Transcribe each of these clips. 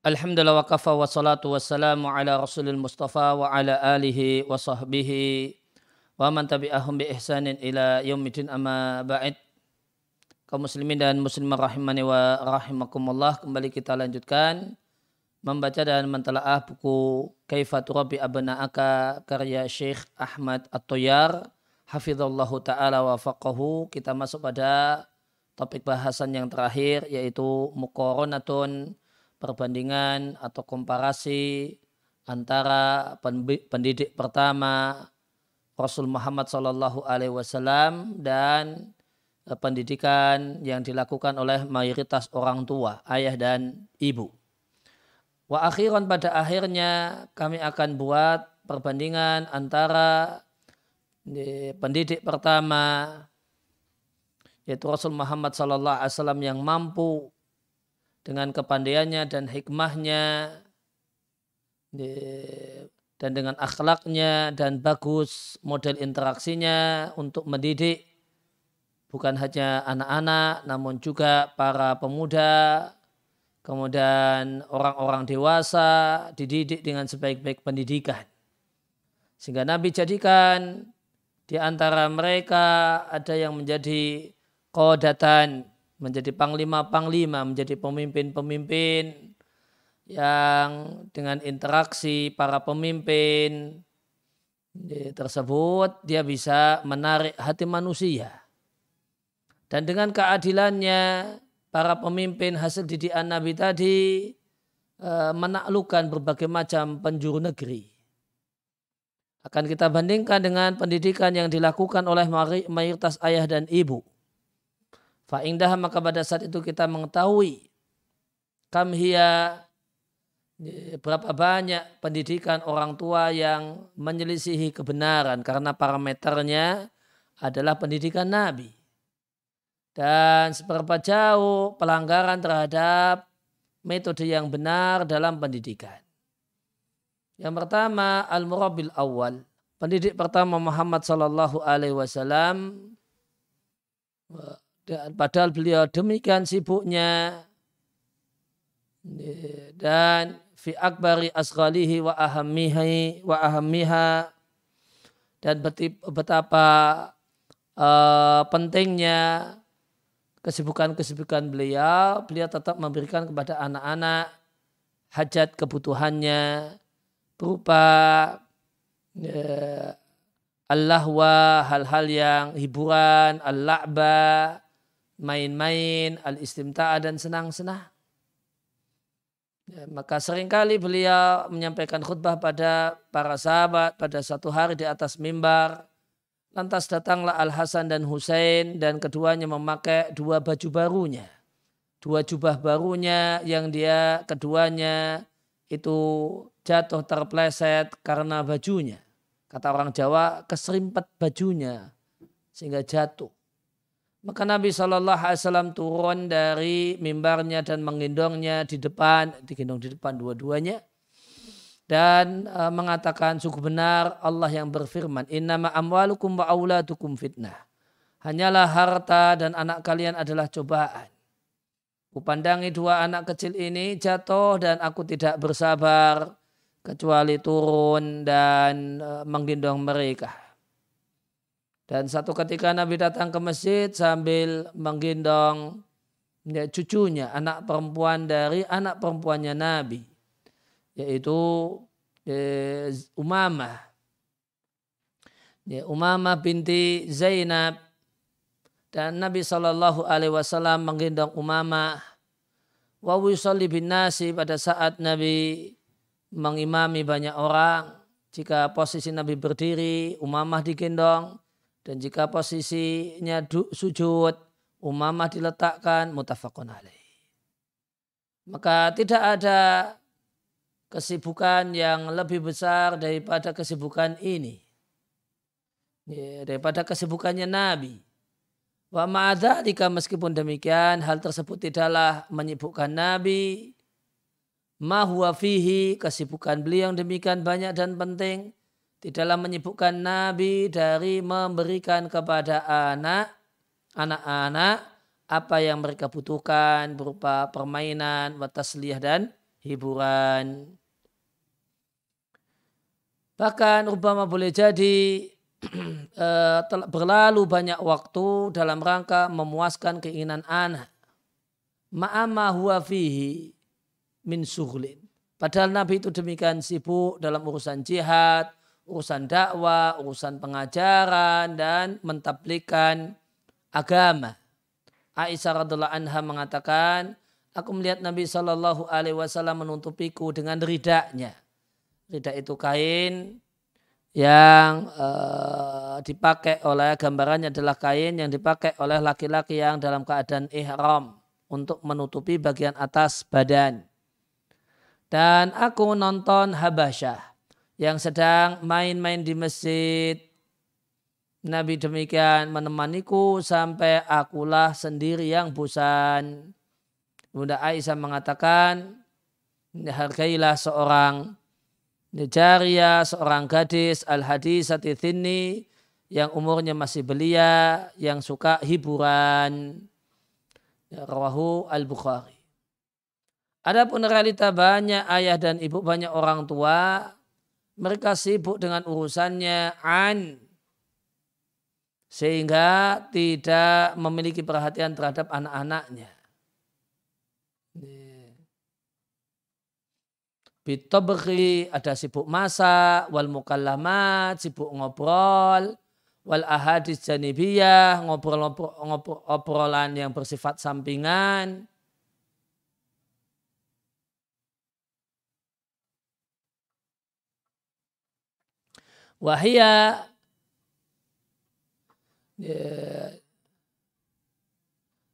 Alhamdulillah wa kafa wa salatu wassalamu ala rasulil mustafa wa ala alihi wa sahbihi wa man tabi'ahum bi ihsanin ila yaumidin amma ba'id. Kaum muslimin dan muslimah rahimani wa rahimakumullah kembali kita lanjutkan membaca dan mentelaah buku Kaifatu Rabbi Abna'aka karya Syekh Ahmad At-Toyar. Hafizallahu taala wa faqahu. Kita masuk pada topik bahasan yang terakhir yaitu muqaranatun perbandingan atau komparasi antara pendidik pertama Rasul Muhammad Shallallahu Alaihi Wasallam dan eh, pendidikan yang dilakukan oleh mayoritas orang tua, ayah dan ibu. Wa akhiran pada akhirnya kami akan buat perbandingan antara pendidik pertama yaitu Rasul Muhammad Wasallam yang mampu dengan kepandaiannya dan hikmahnya dan dengan akhlaknya dan bagus model interaksinya untuk mendidik bukan hanya anak-anak namun juga para pemuda kemudian orang-orang dewasa dididik dengan sebaik-baik pendidikan. Sehingga Nabi jadikan di antara mereka ada yang menjadi kodatan menjadi panglima-panglima, menjadi pemimpin-pemimpin yang dengan interaksi para pemimpin tersebut dia bisa menarik hati manusia. Dan dengan keadilannya para pemimpin hasil didikan Nabi tadi eh, menaklukkan berbagai macam penjuru negeri. Akan kita bandingkan dengan pendidikan yang dilakukan oleh mayoritas ayah dan ibu Fa'indah maka pada saat itu kita mengetahui kam hiya berapa banyak pendidikan orang tua yang menyelisihi kebenaran karena parameternya adalah pendidikan Nabi. Dan seberapa jauh pelanggaran terhadap metode yang benar dalam pendidikan. Yang pertama al-murabil awal. Pendidik pertama Muhammad sallallahu alaihi wasallam dan padahal beliau demikian sibuknya. Dan fi akbari asghalihi wa ahammihi wa ahammiha. Dan betapa uh, pentingnya kesibukan-kesibukan beliau, beliau tetap memberikan kepada anak-anak hajat kebutuhannya berupa uh, al-lahwa, hal-hal yang hiburan, al-la'ba, main-main, al-istimta'a dan senang-senang. Ya, maka sering kali beliau menyampaikan khutbah pada para sahabat pada satu hari di atas mimbar. Lantas datanglah Al-Hasan dan Husain dan keduanya memakai dua baju barunya. Dua jubah barunya yang dia keduanya itu jatuh terpleset karena bajunya. Kata orang Jawa keserimpet bajunya sehingga jatuh. Maka Nabi Shallallahu Alaihi Wasallam turun dari mimbarnya dan menggendongnya di depan, digendong di depan dua-duanya. Dan e, mengatakan sungguh benar Allah yang berfirman innama amwalukum wa auladukum fitnah hanyalah harta dan anak kalian adalah cobaan. Kupandangi dua anak kecil ini jatuh dan aku tidak bersabar kecuali turun dan e, menggendong mereka dan satu ketika Nabi datang ke masjid sambil menggendong ya, cucunya, anak perempuan dari anak perempuannya Nabi. Yaitu ya, Umamah. Ya, Umamah binti Zainab. Dan Nabi Shallallahu Alaihi Wasallam menggendong Umamah. Wa bin nasi pada saat Nabi mengimami banyak orang. Jika posisi Nabi berdiri, Umamah digendong dan jika posisinya sujud, umamah diletakkan mutafakun alaih. Maka tidak ada kesibukan yang lebih besar daripada kesibukan ini. Ya, daripada kesibukannya Nabi. Wa ma'adzalika meskipun demikian hal tersebut tidaklah menyibukkan Nabi. Ma huwa fihi kesibukan beliau yang demikian banyak dan penting di dalam menyebutkan Nabi dari memberikan kepada anak anak-anak apa yang mereka butuhkan berupa permainan, watasliyah dan hiburan. Bahkan Obama boleh jadi eh, berlalu banyak waktu dalam rangka memuaskan keinginan anak. Ma'ama huwa fihi min suhlin. Padahal Nabi itu demikian sibuk dalam urusan jihad, urusan dakwah, urusan pengajaran, dan mentablikan agama. Aisyah radhiallahu anha mengatakan, aku melihat Nabi Shallallahu Alaihi Wasallam menutupiku dengan ridaknya. Ridak itu kain yang uh, dipakai oleh gambarannya adalah kain yang dipakai oleh laki-laki yang dalam keadaan ihram untuk menutupi bagian atas badan. Dan aku nonton Habasyah yang sedang main-main di masjid. Nabi demikian menemaniku sampai akulah sendiri yang bosan. Bunda Aisyah mengatakan, hargailah seorang Jaria seorang gadis al-hadisati thinni yang umurnya masih belia, yang suka hiburan. Ya, rawahu al-Bukhari. Adapun realita banyak ayah dan ibu banyak orang tua, mereka sibuk dengan urusannya an sehingga tidak memiliki perhatian terhadap anak-anaknya. Bitobri ada sibuk masak, wal mukallamat, sibuk ngobrol, wal ahadis janibiyah, ngobrol-ngobrolan yang bersifat sampingan. Wahia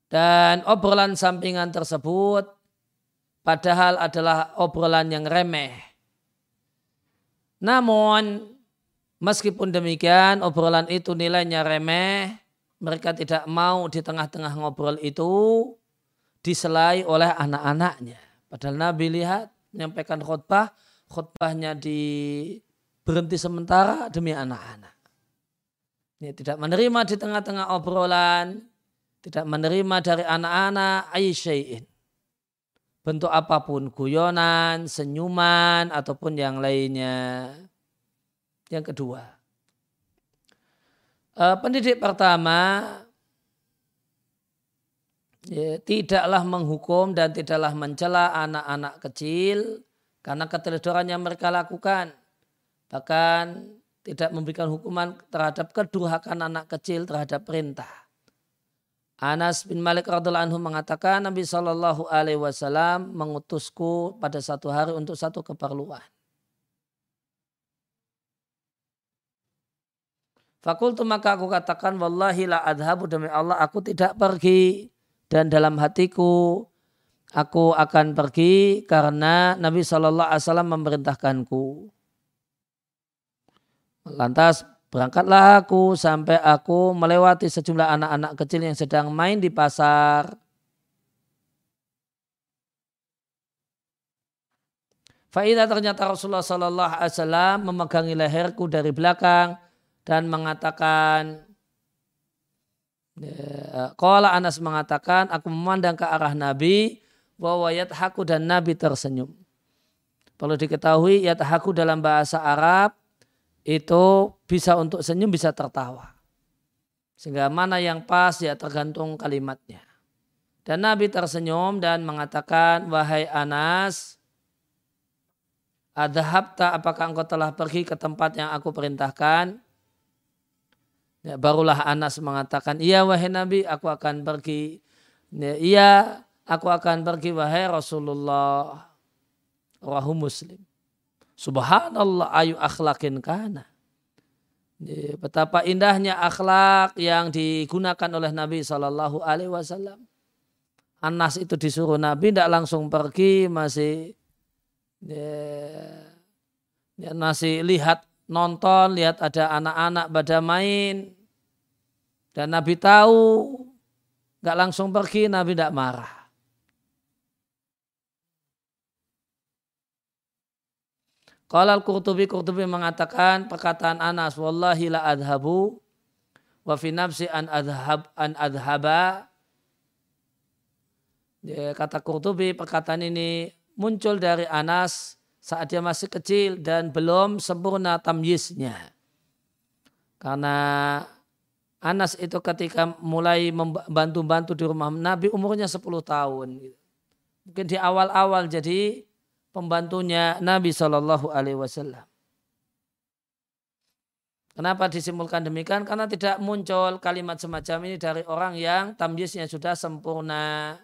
dan obrolan sampingan tersebut padahal adalah obrolan yang remeh. Namun meskipun demikian obrolan itu nilainya remeh, mereka tidak mau di tengah-tengah ngobrol itu diselai oleh anak-anaknya. Padahal Nabi lihat menyampaikan khutbah, khutbahnya di berhenti sementara demi anak-anak. Ini tidak menerima di tengah-tengah obrolan, tidak menerima dari anak-anak ayyushayin bentuk apa pun, guyonan, senyuman, ataupun yang lainnya. Yang kedua, eh, pendidik pertama ya, tidaklah menghukum dan tidaklah mencela anak-anak kecil karena keteledoran yang mereka lakukan. Bahkan tidak memberikan hukuman terhadap kedurhakan anak kecil terhadap perintah. Anas bin Malik radhiallahu anhu mengatakan Nabi Shallallahu Alaihi Wasallam mengutusku pada satu hari untuk satu keperluan. Fakultu maka aku katakan wallahi la adhabu demi Allah aku tidak pergi dan dalam hatiku aku akan pergi karena Nabi Shallallahu Alaihi Wasallam memerintahkanku. Lantas Berangkatlah aku sampai aku melewati sejumlah anak-anak kecil yang sedang main di pasar. Faidah ternyata Rasulullah Sallallahu Alaihi Wasallam memegangi leherku dari belakang dan mengatakan, Kala ya, Anas mengatakan, aku memandang ke arah Nabi, bahwa yathaku dan Nabi tersenyum. Perlu diketahui yathaku dalam bahasa Arab itu bisa untuk senyum bisa tertawa. Sehingga mana yang pas ya tergantung kalimatnya. Dan Nabi tersenyum dan mengatakan, Wahai Anas, Adhabta apakah engkau telah pergi ke tempat yang aku perintahkan? Ya, barulah Anas mengatakan, iya wahai Nabi, aku akan pergi. Ya, iya, aku akan pergi wahai Rasulullah. Rahu Muslim. Subhanallah ayu akhlakin kana. Betapa indahnya akhlak yang digunakan oleh Nabi Shallallahu Alaihi Wasallam. Anas itu disuruh Nabi tidak langsung pergi masih ya, ya, masih lihat nonton lihat ada anak-anak pada main dan Nabi tahu nggak langsung pergi Nabi tidak marah. Qala al-Qurtubi Qurtubi mengatakan perkataan Anas wallahi la adhabu wa fi nafsi an adhab an adhaba ya, kata Qurtubi perkataan ini muncul dari Anas saat dia masih kecil dan belum sempurna tamyiznya. Karena Anas itu ketika mulai membantu-bantu di rumah Nabi umurnya 10 tahun. Mungkin di awal-awal jadi pembantunya Nabi Shallallahu Alaihi Wasallam. Kenapa disimpulkan demikian? Karena tidak muncul kalimat semacam ini dari orang yang tamyiznya sudah sempurna.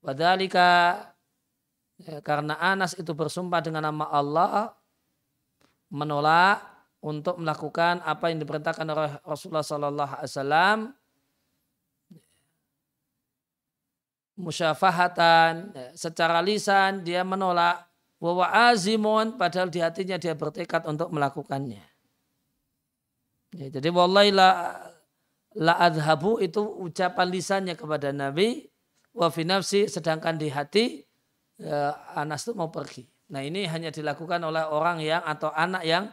Wadhalika ya, karena Anas itu bersumpah dengan nama Allah menolak untuk melakukan apa yang diperintahkan oleh Rasulullah Sallallahu Alaihi Wasallam musyafahatan ya, secara lisan dia menolak bahwa azimun padahal di hatinya dia bertekad untuk melakukannya. Ya, jadi wallahi la, la adhabu itu ucapan lisannya kepada Nabi wa fi nafsi sedangkan di hati ya, Anas itu mau pergi. Nah ini hanya dilakukan oleh orang yang atau anak yang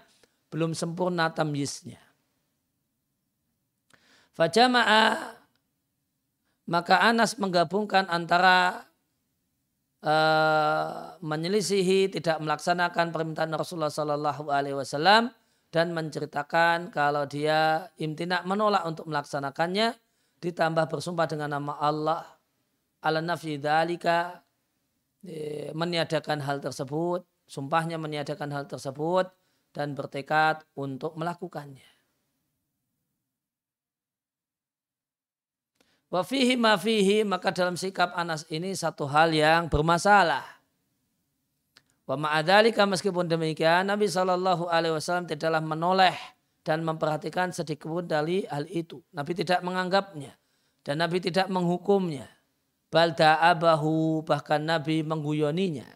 belum sempurna tamyiznya. Fajama'a maka Anas menggabungkan antara uh, menyelisihi tidak melaksanakan permintaan Rasulullah Sallallahu Alaihi Wasallam dan menceritakan kalau dia imtina menolak untuk melaksanakannya ditambah bersumpah dengan nama Allah. Ala dalika meniadakan hal tersebut sumpahnya meniadakan hal tersebut dan bertekad untuk melakukannya Wafihi mafihi maka dalam sikap Anas ini satu hal yang bermasalah Wa ma'adhalika meskipun demikian Nabi Shallallahu Alaihi Wasallam tidaklah menoleh dan memperhatikan sedikit pun dari hal itu. Nabi tidak menganggapnya dan Nabi tidak menghukumnya. Balda abahu bahkan Nabi mengguyoninya.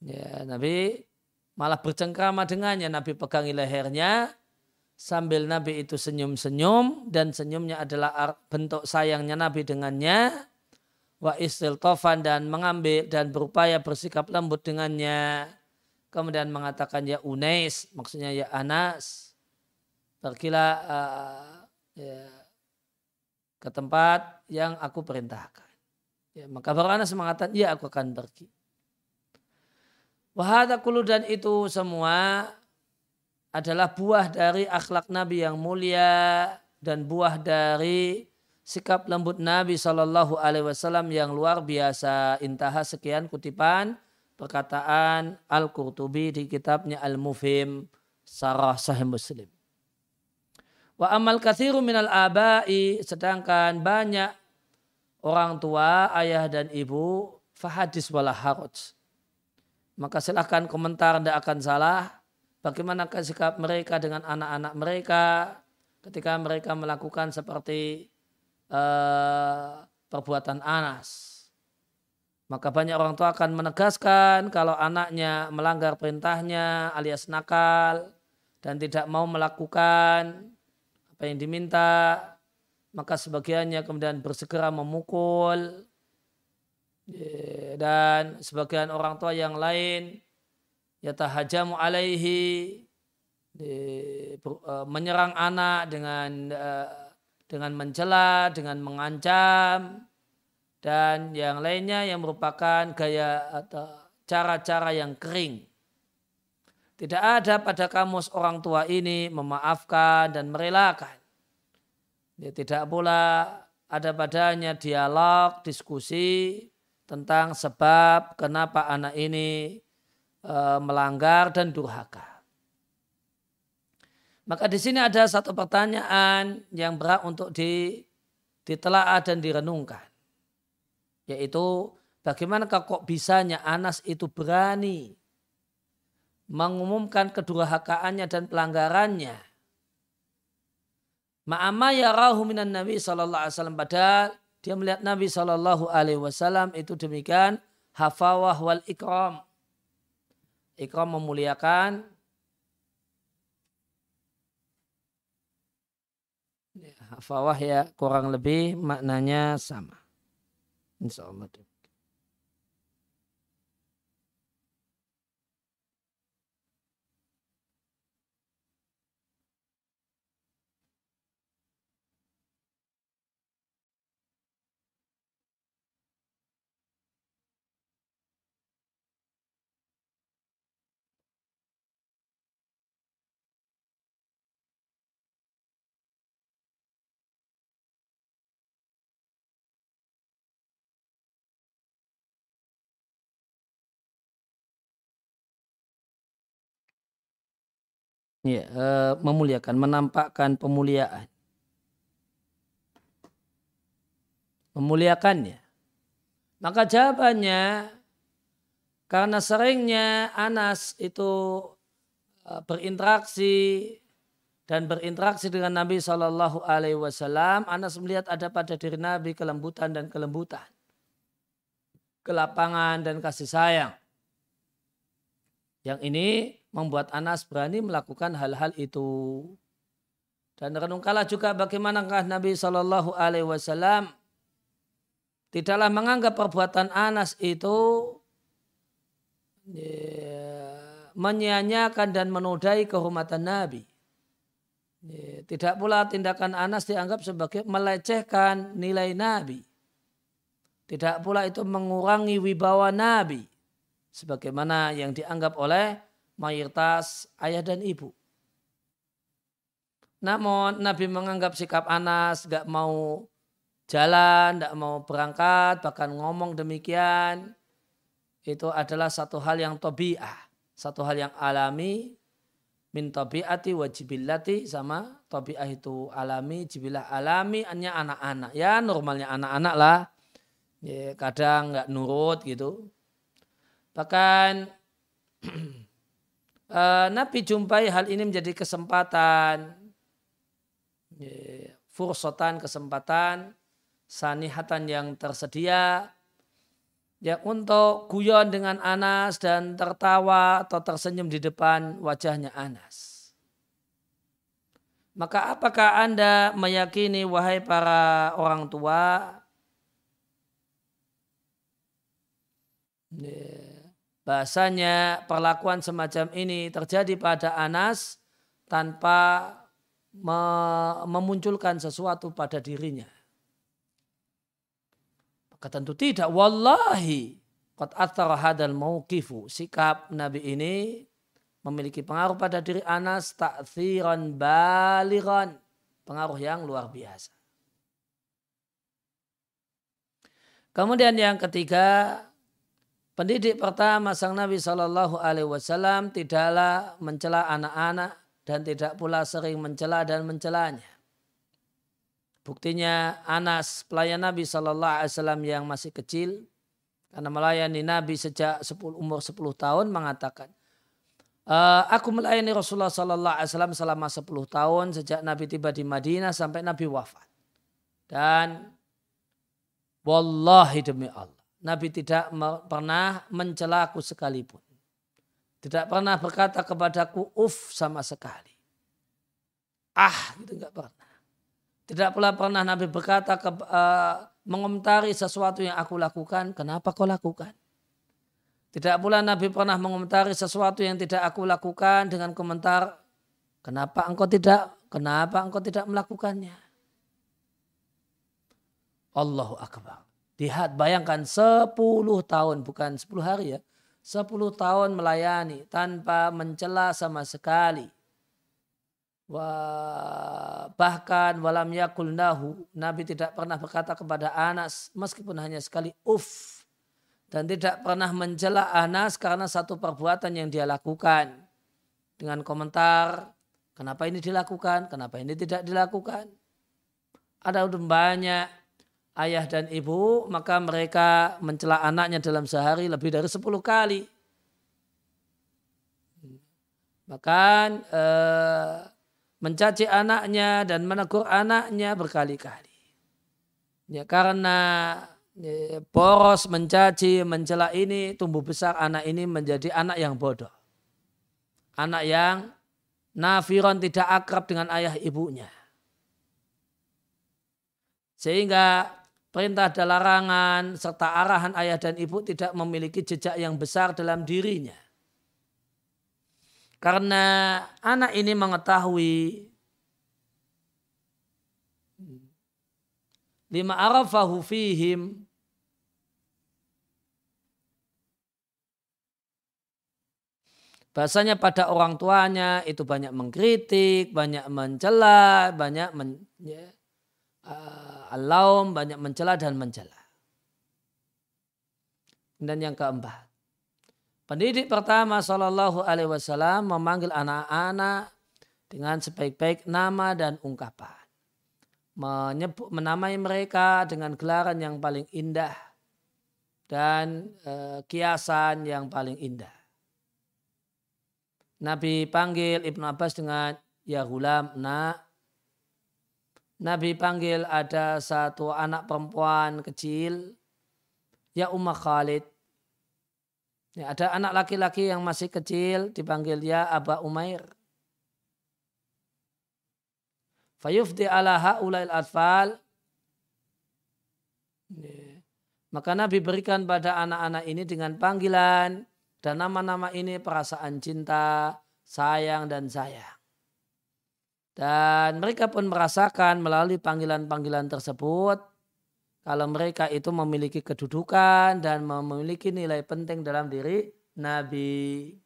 Ya, Nabi malah bercengkrama dengannya. Nabi pegangi lehernya sambil Nabi itu senyum-senyum dan senyumnya adalah bentuk sayangnya Nabi dengannya wa istiltofan dan mengambil dan berupaya bersikap lembut dengannya. Kemudian mengatakan ya Unais, maksudnya ya Anas. Pergilah uh, ya, ke tempat yang aku perintahkan. Ya, maka baru Anas mengatakan, ya aku akan pergi. Wahada kulu dan itu semua adalah buah dari akhlak Nabi yang mulia dan buah dari sikap lembut Nabi Shallallahu Alaihi Wasallam yang luar biasa. Intaha sekian kutipan perkataan Al Qurtubi di kitabnya Al Mufhim Sarah Sahih Muslim. Wa amal kathiru minal abai sedangkan banyak orang tua, ayah dan ibu fahadis wala haraj. Maka silahkan komentar tidak akan salah. Bagaimana sikap mereka dengan anak-anak mereka ketika mereka melakukan seperti uh, perbuatan Anas. Maka banyak orang tua akan menegaskan kalau anaknya melanggar perintahnya alias nakal dan tidak mau melakukan apa yang diminta, maka sebagiannya kemudian bersegera memukul dan sebagian orang tua yang lain yatahajamu alaihi eh, menyerang anak dengan eh, dengan mencela, dengan mengancam, dan yang lainnya yang merupakan gaya atau cara-cara yang kering. Tidak ada pada kamus orang tua ini memaafkan dan merelakan. Dia tidak pula ada padanya dialog, diskusi tentang sebab kenapa anak ini e, melanggar dan durhaka. Maka di sini ada satu pertanyaan yang berat untuk ditelaah dan direnungkan. Yaitu bagaimana kok bisanya Anas itu berani mengumumkan kedurhakaannya dan pelanggarannya. Ma'ama ya rahu minan Nabi Sallallahu Alaihi Wasallam padahal dia melihat Nabi Sallallahu Alaihi Wasallam itu demikian hafawah wal ikram. Ikram memuliakan, hafawah ya kurang lebih maknanya sama. Insya Allah. Ya, uh, memuliakan, menampakkan pemuliaan. Memuliakannya. Maka jawabannya karena seringnya Anas itu uh, berinteraksi dan berinteraksi dengan Nabi Wasallam, Anas melihat ada pada diri Nabi kelembutan dan kelembutan, kelapangan dan kasih sayang. Yang ini membuat Anas berani melakukan hal-hal itu. Dan renungkanlah juga bagaimanakah Nabi Shallallahu Alaihi Wasallam tidaklah menganggap perbuatan Anas itu ya, dan menodai kehormatan Nabi. Tidak pula tindakan Anas dianggap sebagai melecehkan nilai Nabi. Tidak pula itu mengurangi wibawa Nabi. Sebagaimana yang dianggap oleh mayoritas ayah dan ibu. Namun Nabi menganggap sikap Anas gak mau jalan, gak mau berangkat, bahkan ngomong demikian. Itu adalah satu hal yang tobi'ah. Satu hal yang alami min tabiati wa jibillati sama tabiah itu alami jibilah alami hanya anak-anak ya normalnya anak-anak lah ya, kadang nggak nurut gitu bahkan uh, Nabi jumpai hal ini menjadi kesempatan. Fursotan kesempatan sanihatan yang tersedia. Ya untuk guyon dengan Anas dan tertawa atau tersenyum di depan wajahnya Anas. Maka apakah Anda meyakini wahai para orang tua bahasanya perlakuan semacam ini terjadi pada Anas tanpa memunculkan sesuatu pada dirinya. Kata tentu tidak. Wallahi. Qad athara hadal mauqifu. Sikap Nabi ini memiliki pengaruh pada diri Anas ta'thiran baliran. Pengaruh yang luar biasa. Kemudian yang ketiga, pendidik pertama sang Nabi Shallallahu Alaihi Wasallam tidaklah mencela anak-anak dan tidak pula sering mencela dan mencelanya. Buktinya Anas pelayan Nabi Shallallahu Alaihi Wasallam yang masih kecil karena melayani Nabi sejak 10, umur 10 tahun mengatakan, e, aku melayani Rasulullah Shallallahu Alaihi Wasallam selama 10 tahun sejak Nabi tiba di Madinah sampai Nabi wafat. Dan wallahi demi Allah, Nabi tidak pernah mencelaku sekalipun. Tidak pernah berkata kepadaku uf sama sekali. Ah, gitu enggak pernah. Tidak pula pernah Nabi berkata ke, uh, mengomentari sesuatu yang aku lakukan, kenapa kau lakukan? Tidak pula Nabi pernah mengomentari sesuatu yang tidak aku lakukan dengan komentar, kenapa engkau tidak, kenapa engkau tidak melakukannya? Allahu Akbar. Lihat, bayangkan 10 tahun, bukan 10 hari ya. 10 tahun melayani tanpa mencela sama sekali Wah, bahkan walam yakul nahu, Nabi tidak pernah berkata kepada Anas meskipun hanya sekali uf dan tidak pernah mencela Anas karena satu perbuatan yang dia lakukan dengan komentar kenapa ini dilakukan, kenapa ini tidak dilakukan. Ada udah banyak ayah dan ibu maka mereka mencela anaknya dalam sehari lebih dari 10 kali. Bahkan eh, mencaci anaknya dan menegur anaknya berkali-kali. Ya, karena ya, poros mencaci, mencela ini tumbuh besar anak ini menjadi anak yang bodoh. Anak yang nafiron tidak akrab dengan ayah ibunya. Sehingga perintah dan larangan serta arahan ayah dan ibu tidak memiliki jejak yang besar dalam dirinya. Karena anak ini mengetahui lima arafahu fihim Bahasanya pada orang tuanya itu banyak mengkritik, banyak mencela, banyak men, ya, uh, alaum, banyak mencela dan mencela. Dan yang keempat, Pendidik pertama Shallallahu Alaihi Wasallam memanggil anak-anak dengan sebaik-baik nama dan ungkapan. Menyebut, menamai mereka dengan gelaran yang paling indah dan e, kiasan yang paling indah. Nabi panggil Ibnu Abbas dengan ya gulam nak. Nabi panggil ada satu anak perempuan kecil ya Ummah Khalid. Ya, ada anak laki-laki yang masih kecil dipanggil ya Aba Umair. Fayufdi ala ha'ulail atfal. Maka Nabi berikan pada anak-anak ini dengan panggilan dan nama-nama ini perasaan cinta, sayang dan sayang. Dan mereka pun merasakan melalui panggilan-panggilan tersebut kalau mereka itu memiliki kedudukan dan memiliki nilai penting dalam diri Nabi.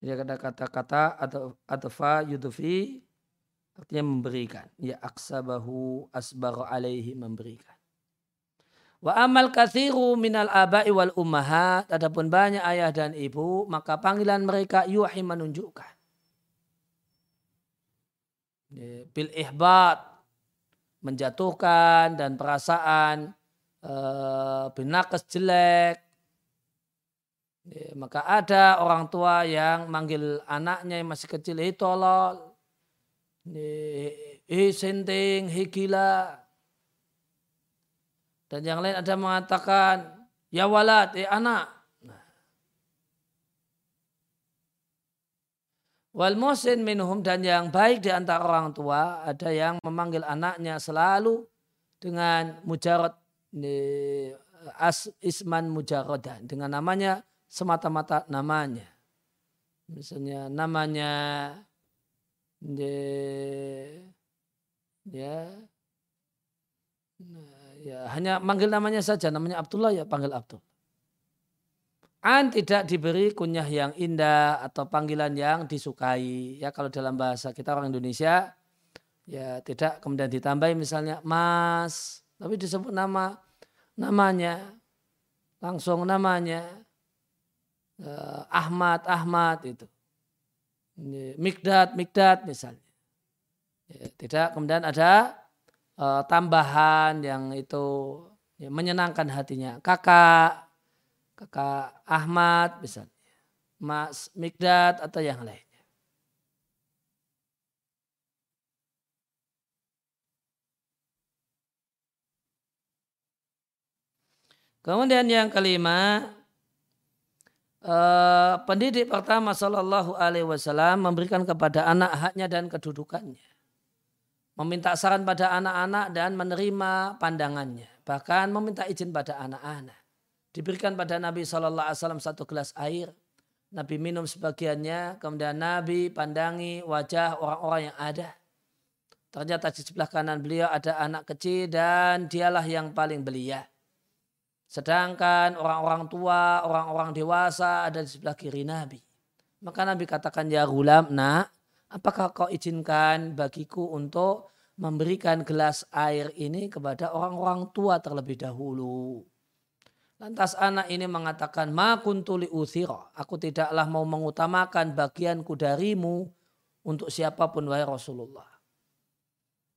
Jadi ada kata-kata atau atfa yudufi artinya memberikan. Ya aksabahu asbaru alaihi memberikan. Wa amal kathiru minal abai wal ummahat. Adapun banyak ayah dan ibu, maka panggilan mereka yuhi menunjukkan. Bil ihbat, menjatuhkan dan perasaan uh, binakes jelek, Maka ada orang tua yang manggil anaknya yang masih kecil, eh tolol, eh senting, eh gila. Dan yang lain ada mengatakan, ya walad, eh anak. Nah. Wal musin minhum dan yang baik di antara orang tua ada yang memanggil anaknya selalu dengan mujarad as isman mujarodan dengan namanya semata-mata namanya. Misalnya namanya de, ya, ya hanya manggil namanya saja, namanya Abdullah ya panggil Abdul. An tidak diberi kunyah yang indah atau panggilan yang disukai. Ya kalau dalam bahasa kita orang Indonesia ya tidak kemudian ditambahi misalnya Mas, tapi disebut nama namanya langsung namanya uh, Ahmad, Ahmad itu. Mikdad, Mikdad misalnya. Ya, tidak kemudian ada uh, tambahan yang itu ya, menyenangkan hatinya. Kakak, kakak Ahmad misalnya. Mas Mikdad atau yang lainnya. Kemudian yang kelima, Uh, pendidik pertama Shallallahu Alaihi Wasallam memberikan kepada anak haknya dan kedudukannya, meminta saran pada anak-anak dan menerima pandangannya, bahkan meminta izin pada anak-anak. Diberikan pada Nabi Shallallahu Alaihi Wasallam satu gelas air, Nabi minum sebagiannya, kemudian Nabi pandangi wajah orang-orang yang ada. Ternyata di sebelah kanan beliau ada anak kecil dan dialah yang paling belia. Sedangkan orang-orang tua, orang-orang dewasa ada di sebelah kiri Nabi. Maka Nabi katakan, ya gulam, nak, apakah kau izinkan bagiku untuk memberikan gelas air ini kepada orang-orang tua terlebih dahulu. Lantas anak ini mengatakan, ma kuntuli uthira. Aku tidaklah mau mengutamakan bagianku darimu untuk siapa pun wahai Rasulullah.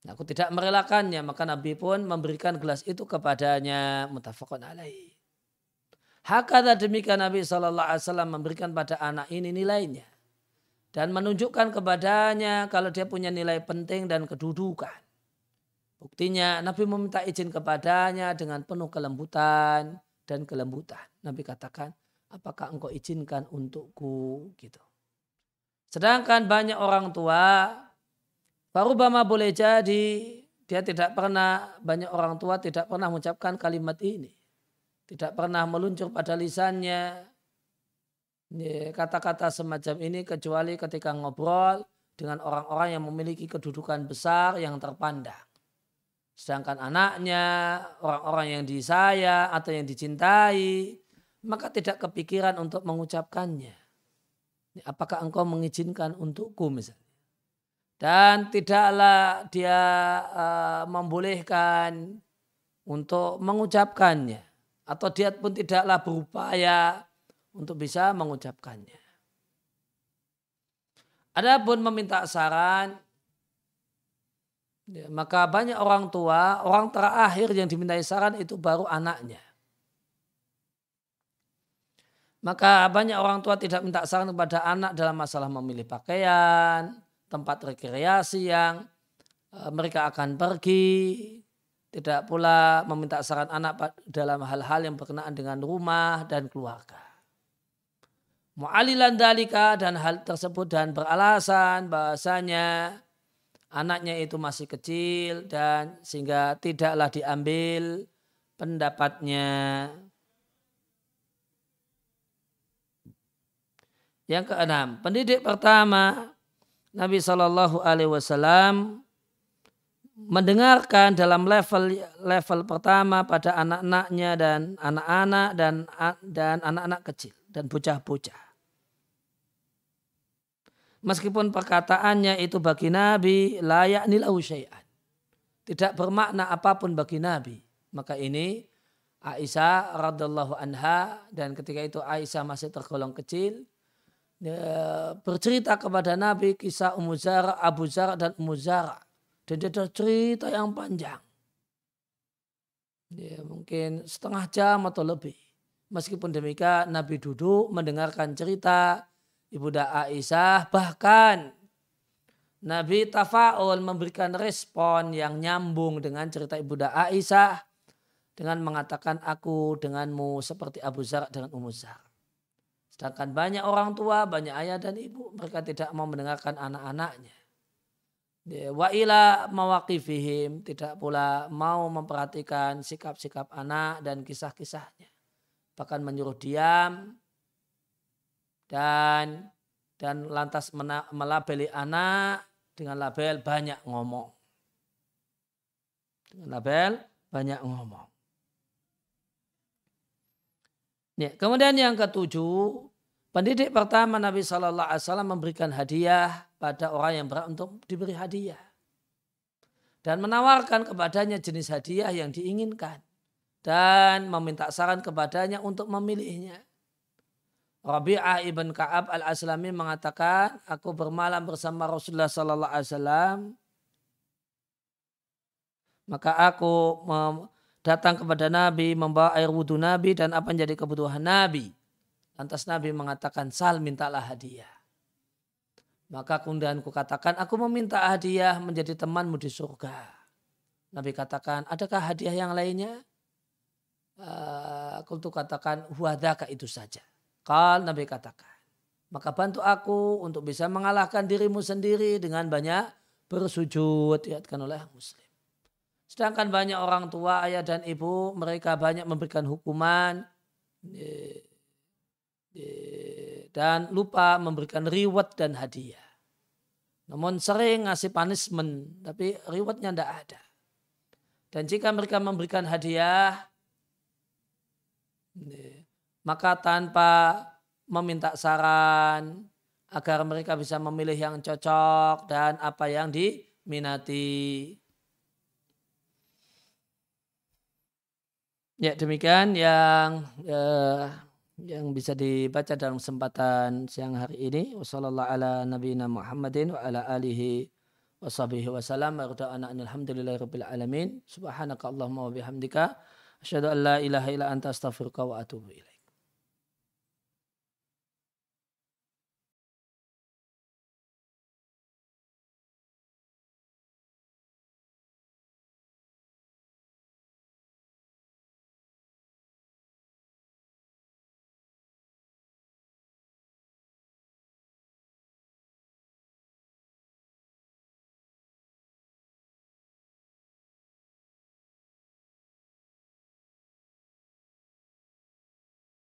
Aku tidak merelakannya, maka Nabi pun memberikan gelas itu kepadanya. Mutafakun alaih. Hakata demikian Nabi SAW memberikan pada anak ini nilainya. Dan menunjukkan kepadanya kalau dia punya nilai penting dan kedudukan. Buktinya Nabi meminta izin kepadanya dengan penuh kelembutan dan kelembutan. Nabi katakan, apakah engkau izinkan untukku? gitu. Sedangkan banyak orang tua Bama boleh jadi dia tidak pernah, banyak orang tua tidak pernah mengucapkan kalimat ini. Tidak pernah meluncur pada lisannya kata-kata semacam ini kecuali ketika ngobrol dengan orang-orang yang memiliki kedudukan besar yang terpandang. Sedangkan anaknya, orang-orang yang disayang atau yang dicintai, maka tidak kepikiran untuk mengucapkannya. Apakah engkau mengizinkan untukku misalnya? Dan tidaklah dia uh, membolehkan untuk mengucapkannya. Atau dia pun tidaklah berupaya untuk bisa mengucapkannya. Adapun meminta saran, ya, maka banyak orang tua, orang terakhir yang dimintai saran itu baru anaknya. Maka banyak orang tua tidak minta saran kepada anak dalam masalah memilih pakaian, tempat rekreasi yang e, mereka akan pergi, tidak pula meminta saran anak dalam hal-hal yang berkenaan dengan rumah dan keluarga. Mu'alilan dalika dan hal tersebut dan beralasan bahasanya anaknya itu masih kecil dan sehingga tidaklah diambil pendapatnya. Yang keenam, pendidik pertama Nabi Shallallahu Alaihi Wasallam mendengarkan dalam level level pertama pada anak-anaknya dan anak-anak dan dan anak-anak kecil dan bocah-bocah. Meskipun perkataannya itu bagi Nabi layak nilau syai'an. Tidak bermakna apa pun bagi Nabi. Maka ini Aisyah radhiallahu anha dan ketika itu Aisyah masih tergolong kecil ya, bercerita kepada Nabi kisah Ummu Zara, Abu Zara dan Ummu Zara. Dan dia cerita yang panjang. Ya, mungkin setengah jam atau lebih. Meskipun demikian Nabi duduk mendengarkan cerita Ibunda Aisyah. Bahkan Nabi Tafaul memberikan respon yang nyambung dengan cerita Ibunda Aisyah. Dengan mengatakan aku denganmu seperti Abu Zar dengan Ummu Zar. Sedangkan banyak orang tua, banyak ayah dan ibu, mereka tidak mau mendengarkan anak-anaknya. Wa ila mawakifihim, tidak pula mau memperhatikan sikap-sikap anak dan kisah-kisahnya. Bahkan menyuruh diam dan dan lantas melabeli anak dengan label banyak ngomong. Dengan label banyak ngomong. Ya, kemudian yang ketujuh, pendidik pertama Nabi Shallallahu Alaihi Wasallam memberikan hadiah pada orang yang berat untuk diberi hadiah dan menawarkan kepadanya jenis hadiah yang diinginkan dan meminta saran kepadanya untuk memilihnya. Rabi'ah ibn Ka'ab al-Aslami mengatakan, aku bermalam bersama Rasulullah Sallallahu Alaihi Wasallam. Maka aku datang kepada Nabi, membawa air wudhu Nabi dan apa yang jadi kebutuhan Nabi. Lantas Nabi mengatakan, sal mintalah hadiah. Maka kemudian ku katakan, aku meminta hadiah menjadi temanmu di surga. Nabi katakan, adakah hadiah yang lainnya? Aku tuh katakan, huadaka itu saja. Kal Nabi katakan, maka bantu aku untuk bisa mengalahkan dirimu sendiri dengan banyak bersujud, diatkan oleh muslim. Sedangkan banyak orang tua, ayah dan ibu, mereka banyak memberikan hukuman dan lupa memberikan reward dan hadiah. Namun sering ngasih punishment, tapi rewardnya tidak ada. Dan jika mereka memberikan hadiah, maka tanpa meminta saran agar mereka bisa memilih yang cocok dan apa yang diminati. Ya demikian yang ya, yang bisa dibaca dalam kesempatan siang hari ini. Wassalamualaikum ala nabiyina Muhammadin wa ala alihi wa sahbihi wa bihamdika. Asyhadu an la ilaha illa anta astaghfiruka wa atubu ilaih.